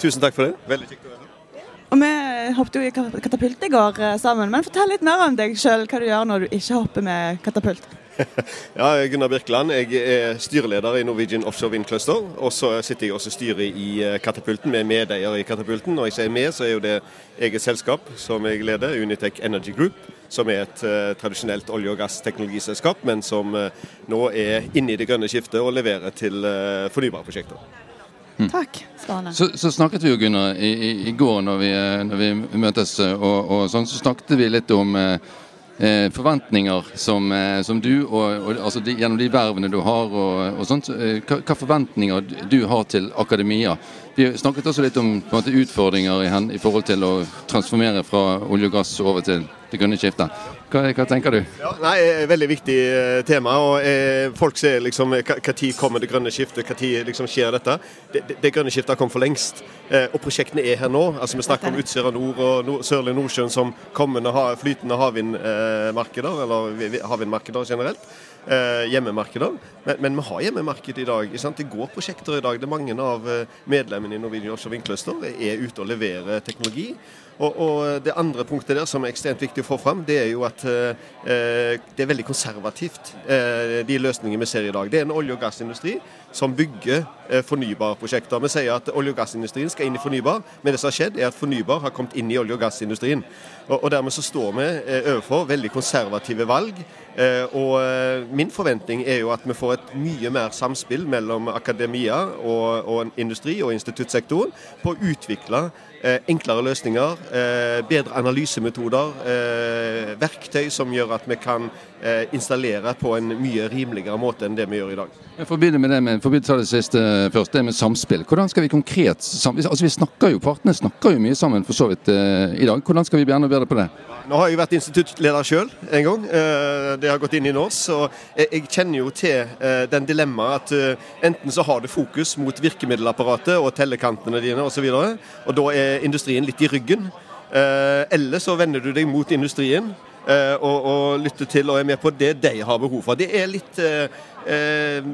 Tusen takk for det. Veldig kjekt å være her. Og Vi hoppet jo i katapult i går eh, sammen, men fortell litt mer om deg sjøl. Hva du gjør når du ikke hopper med katapult. Ja, jeg er Gunnar Birkeland. Jeg er styreleder i Norwegian Offshore Wind Cluster. Og så sitter jeg også i styret i eh, Katapulten, med medeier i Katapulten. Når jeg sier med, så er jo det eget selskap som jeg leder, Unitech Energy Group. Som er et uh, tradisjonelt olje- og gassteknologiselskap, men som uh, nå er inne i det grønne skiftet og leverer til fornybare fornybarprosjekter. Takk. Spennende. Så, så snakket vi jo, Gunnar, i, i, i går når vi, når vi møtes, og, og sånn, så snakket vi litt om eh, eh, forventninger som, eh, som du, og, og altså de, gjennom de vervene du har, og, og sånt. eh, Hva, hva forventninger du har til akademia? Vi snakket også litt om måte, utfordringer i, hen, i forhold til å transformere fra olje og gass over til det grønne skiftet. Hva, hva tenker du? Ja, nei, eh, Veldig viktig eh, tema. og eh, Folk ser liksom eh, tid kommer det grønne skiftet, hva tid liksom skjer dette. Det, det, det grønne skiftet har kommet for lengst. Eh, og prosjektene er her nå. altså Vi snakker om Utsira Nord og nord, Sørlige Nordsjøen som kommende ha, flytende havvindmarkeder, eller vi- vi- havvindmarkeder generelt. Eh, hjemmemarkeder. Men, men vi har hjemmemarked i dag. Det går prosjekter i dag. Det er Mange av eh, medlemmene i Norwegian Offshore Vindcluster er ute og leverer teknologi. Og, og Det andre punktet der som er ekstremt viktig å få fram, det er jo at eh, eh, det er veldig konservativt, eh, de løsningene vi ser i dag. Det er en olje- og gassindustri som bygger eh, fornybarprosjekter. Vi sier at olje- og gassindustrien skal inn i fornybar, men det som har skjedd er at fornybar har kommet inn i olje- og gassindustrien. Og, og Dermed så står vi eh, overfor veldig konservative valg. Eh, og eh, Min forventning er jo at vi får et mye mer samspill mellom akademia og, og industri og instituttsektoren på å utvikle eh, enklere løsninger, bedre analysemetoder, verktøy som gjør at vi kan installere på en mye rimeligere måte enn det vi gjør i dag. Jeg begynne med det med, ta det siste først, det med samspill. Hvordan skal vi konkret altså vi snakker jo, Partene snakker jo mye sammen for så vidt i dag. Hvordan skal vi bli enda bedre på det? Nå har jeg vært instituttleder sjøl en gang. Eh, Det har gått inn i nå. og jeg, kjenner jo til eh, den dilemmaet at eh, enten så har du fokus mot virkemiddelapparatet og tellekantene dine osv., og, så og da er industrien litt i ryggen. Eller så vender du deg mot industrien og, og lytter til og er med på det de har behov for. Det er litt,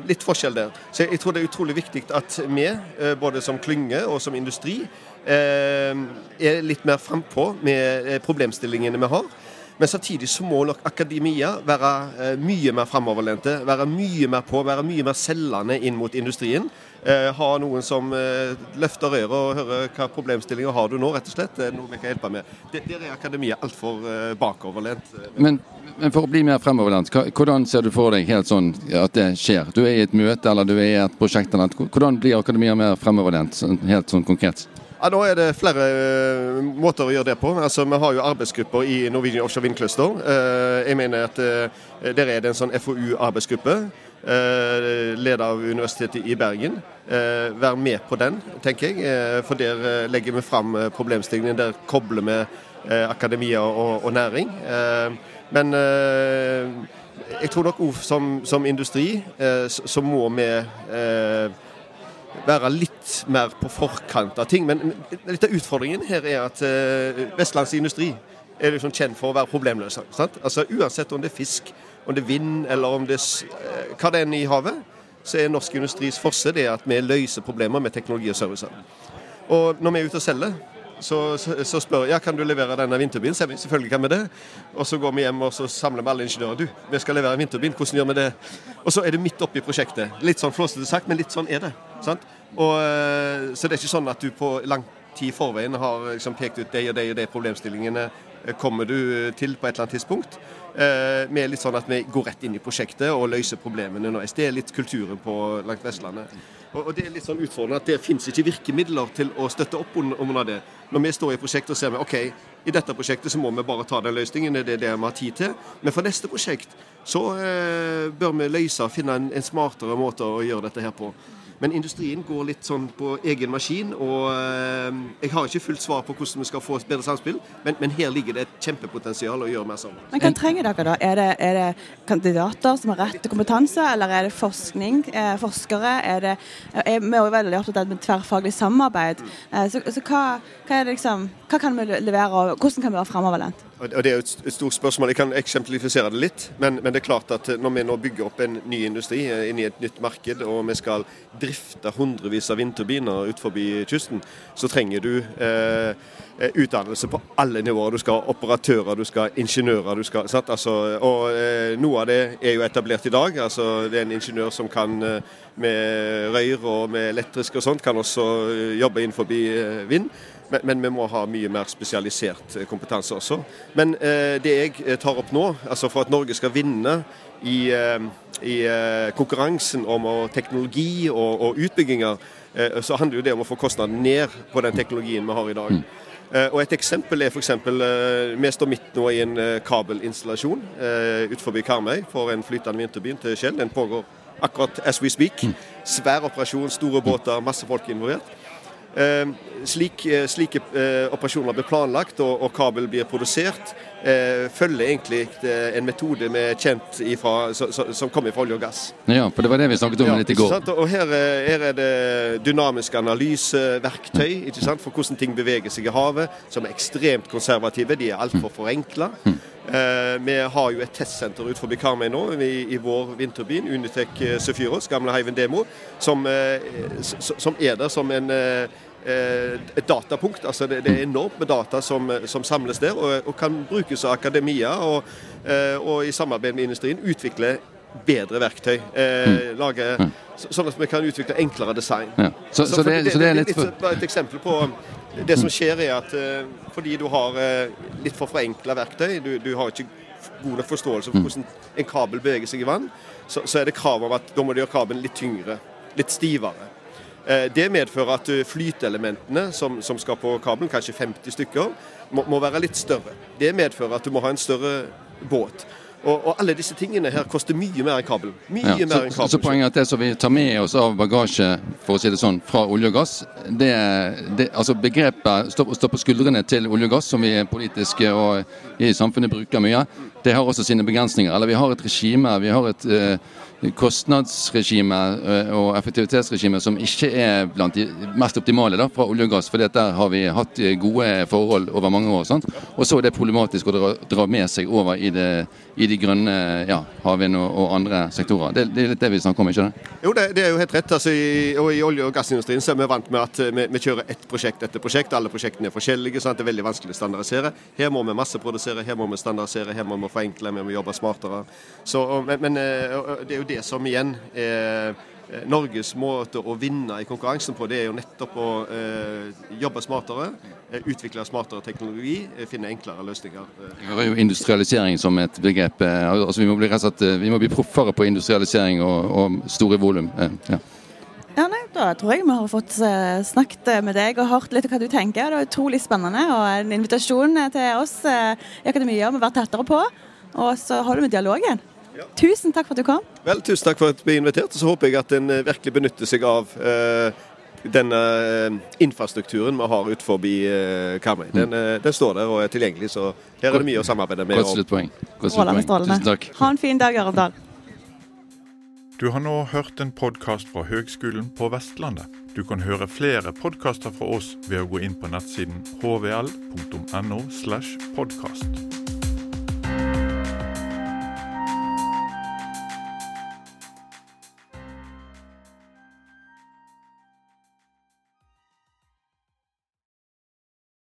litt forskjell der. Så jeg tror det er utrolig viktig at vi, både som klynge og som industri, er litt mer frampå med eh, problemstillingene vi har. Men samtidig så må nok akademia være eh, mye mer framoverlente. Være mye mer på, være mye mer selgende inn mot industrien. Eh, ha noen som eh, løfter øret og hører hva problemstillinger har du nå, rett og slett. Det er noe vi kan hjelpe med. Der er akademia altfor eh, bakoverlent. Men, men for å bli mer fremoverlent, hvordan ser du for deg helt sånn at det skjer? Du er i et møte eller du er i et prosjekt, eller et- hvordan blir akademia mer fremoverlent, sånn, helt sånn konkret? Ja, Nå er det flere uh, måter å gjøre det på. Altså, Vi har jo arbeidsgrupper i Norwegian Offshore Wind Cluster. Uh, jeg mener at uh, Der er det en sånn FoU-arbeidsgruppe, Leder av Universitetet i Bergen. Vær med på den, tenker jeg. For der legger vi fram eh, problemstillingen. Der kobler vi akademia og, og næring. Men jeg tror nok òg som, som industri så, så må vi være litt mer på forkant av ting. Men litt av utfordringen her er at uh, vestlandsk industri er liksom kjent for å være problemløser. Sant? Altså Uansett om det er fisk, om det er vind eller om det er eh, hva det er i havet, så er norsk industris forse det at vi løser problemer med teknologi og servicer. Og når vi er ute og selger, så, så, så spør jeg ja, kan du levere denne vinterbilen. Så vi selvfølgelig kan vi det. Og så går vi hjem og så samler vi alle ingeniører. Du, vi skal levere en vinterbil. hvordan gjør vi det? Og så er det midt oppi prosjektet. Litt sånn flåsete sagt, men litt sånn er det. Og, eh, så det er ikke sånn at du på lang tid i forveien har liksom pekt ut de og de og de problemstillingene kommer du til på et eller annet tidspunkt. Eh, Vi er litt sånn at vi går rett inn i prosjektet og løser problemene underveis. Det er litt kulturen på langt Vestlandet. Og, det er litt sånn utfordrende at det finnes ikke virkemidler til å støtte opp under det. Når vi står i prosjektet og ser vi, ok, i dette prosjektet så må vi bare ta den løsningen, det er det vi har tid til. Men for neste prosjekt så eh, bør vi løse og finne en, en smartere måte å gjøre dette her på. Men industrien går litt sånn på egen maskin. Og jeg har ikke fullt svar på hvordan vi skal få et bedre samspill, men, men her ligger det et kjempepotensial å gjøre mer sammen. Men hva trenger dere da? Er det, er det kandidater som har rett til kompetanse, eller er det forskning, er forskere? Er det, er, vi er også veldig opptatt av tverrfaglig samarbeid. Eh, så, så hva, hva, liksom, hva, kan vi levere, og hvordan kan vi være framoverlent? Og Det er jo et stort spørsmål. Jeg kan eksemplifisere det litt. Men, men, det er klart at når vi nå bygger opp en ny industri eh, inn i et nytt marked, og vi skal drifte hundrevis av vindturbiner ut forbi kysten, så trenger du eh, utdannelse på alle nivåer. Du skal ha operatører, du skal ha ingeniører. du skal, altså, og eh, Noe av det er jo etablert i dag. altså Det er en ingeniør som kan eh, med røyr og med elektrisk og sånt, kan også jobbe jobbe forbi vind. Men, men, vi må ha mye mer spesialisert eh, kompetanse også. Men eh, det jeg eh, tar opp nå, altså for at Norge skal vinne i, eh, i eh, konkurransen om teknologi og, og utbygginger, så handler jo det om å få kostnaden ned på den teknologien vi har i dag. Mm. Og Et eksempel er f.eks. Vi står midt nå i en kabelinstallasjon utenfor Karmøy for en flytende vindturbin til Skjell. Den pågår akkurat as we speak. Mm. Svær operasjon, store båter, masse folk involvert. Ehm, slik, eh, slike eh, operasjoner blir planlagt og, og kabel blir produsert, eh, følger egentlig en metode vi er kjent ifra, som kommer fra olje og gass. Ja, for det var det vi snakket om ja, litt i går. Og her, her, er det dynamiske analyseverktøy ikke sant? for hvordan ting beveger seg i havet, som er ekstremt konservative. De er altfor forenkla. Mm. Eh, vi har jo et testsenter utenfor Karmøy nå i, i vår vindturbin, Unitec Sefyros, gamle Heiven Demo, som, som, er der som en et datapunkt. altså Det, det er enormt med data som, som samles der, og, og, kan brukes av akademia og, eh, og, i samarbeid med industrien utvikle bedre verktøy. Eh, mm. lage, mm. Sånn at vi kan utvikle enklere design. Ja. Så, så, det, det, så, det, er litt for... Bare et eksempel på Det som skjer, er at fordi du har litt for forenkla verktøy, du, du, har ikke god nok forståelse for mm. hvordan en kabel beveger seg i vann, så, er det krav om at da må du gjøre kabelen litt tyngre, litt stivere. Eh, det medfører at flytelementene flyteelementene som, som skal på kabelen, kanskje 50 stykker, må, må, være litt større. Det medfører at du må ha en større båt. Og, og, alle disse tingene her koster mye mer enn kabelen. Mye ja, mer enn kabelen. Så, så poenget er at det som vi tar med oss av bagasje for å si det sånn, fra olje og gass, det, det altså begrepet står stå, på skuldrene til olje og gass, som vi politiske og i samfunnet bruker mye, det har også sine begrensninger. Eller vi har et regime, vi har et eh, kostnadsregime eh, og effektivitetsregime som ikke er blant de mest optimale da, fra olje og gass. For der har vi hatt eh, gode forhold over mange år. Sant? Og så er det problematisk å dra, dra med seg over i, det, i de grønne ja, havvind og, og, andre sektorer. Det, det, er litt det vi snakker om, ikke det? Jo, det, det er jo helt rett. Altså, i, og I olje- og gassindustrien så er vi vant med at eh, vi, vi kjører ett prosjekt etter prosjekt. Alle prosjektene er forskjellige, sånn at det er veldig vanskelig å standardisere. Her må vi masseprodusere, her må vi standardisere, her må vi forenkle, vi må jobbe smartere. Så, men, men det er jo det som igjen er eh, Norges måte å vinne i konkurransen på, det er jo nettopp å eh, jobbe smartere, eh, utvikle smartere teknologi, eh, finne enklere løsninger. Vi hører jo industrialisering som et begrep. Altså, vi, må bli, vi må bli proffere på industrialisering og, og store volum. Ja. Ja, nei, Da tror jeg vi har fått snakket med deg og hørt litt hva du tenker. Det er utrolig spennende. og En invitasjon til oss i akademia om å være tettere på. Og så holder vi dialogen. Tusen takk for at du kom. Vel, Tusen takk for at du ble invitert. Og så håper jeg at en eh, virkelig benytter seg av eh, denne eh, infrastrukturen vi har utenfor eh, Karmøy. Den, mm. den, står der og er tilgjengelig, så her er det mye å samarbeide med. Godt sluttpoeng. Tusen takk. Ha en fin dag, Arendal. Du har nå hørt en podkast fra Høgskolen på Vestlandet. Du kan høre flere podkaster fra oss ved å gå inn på nettsiden hvl.no. slash podkast.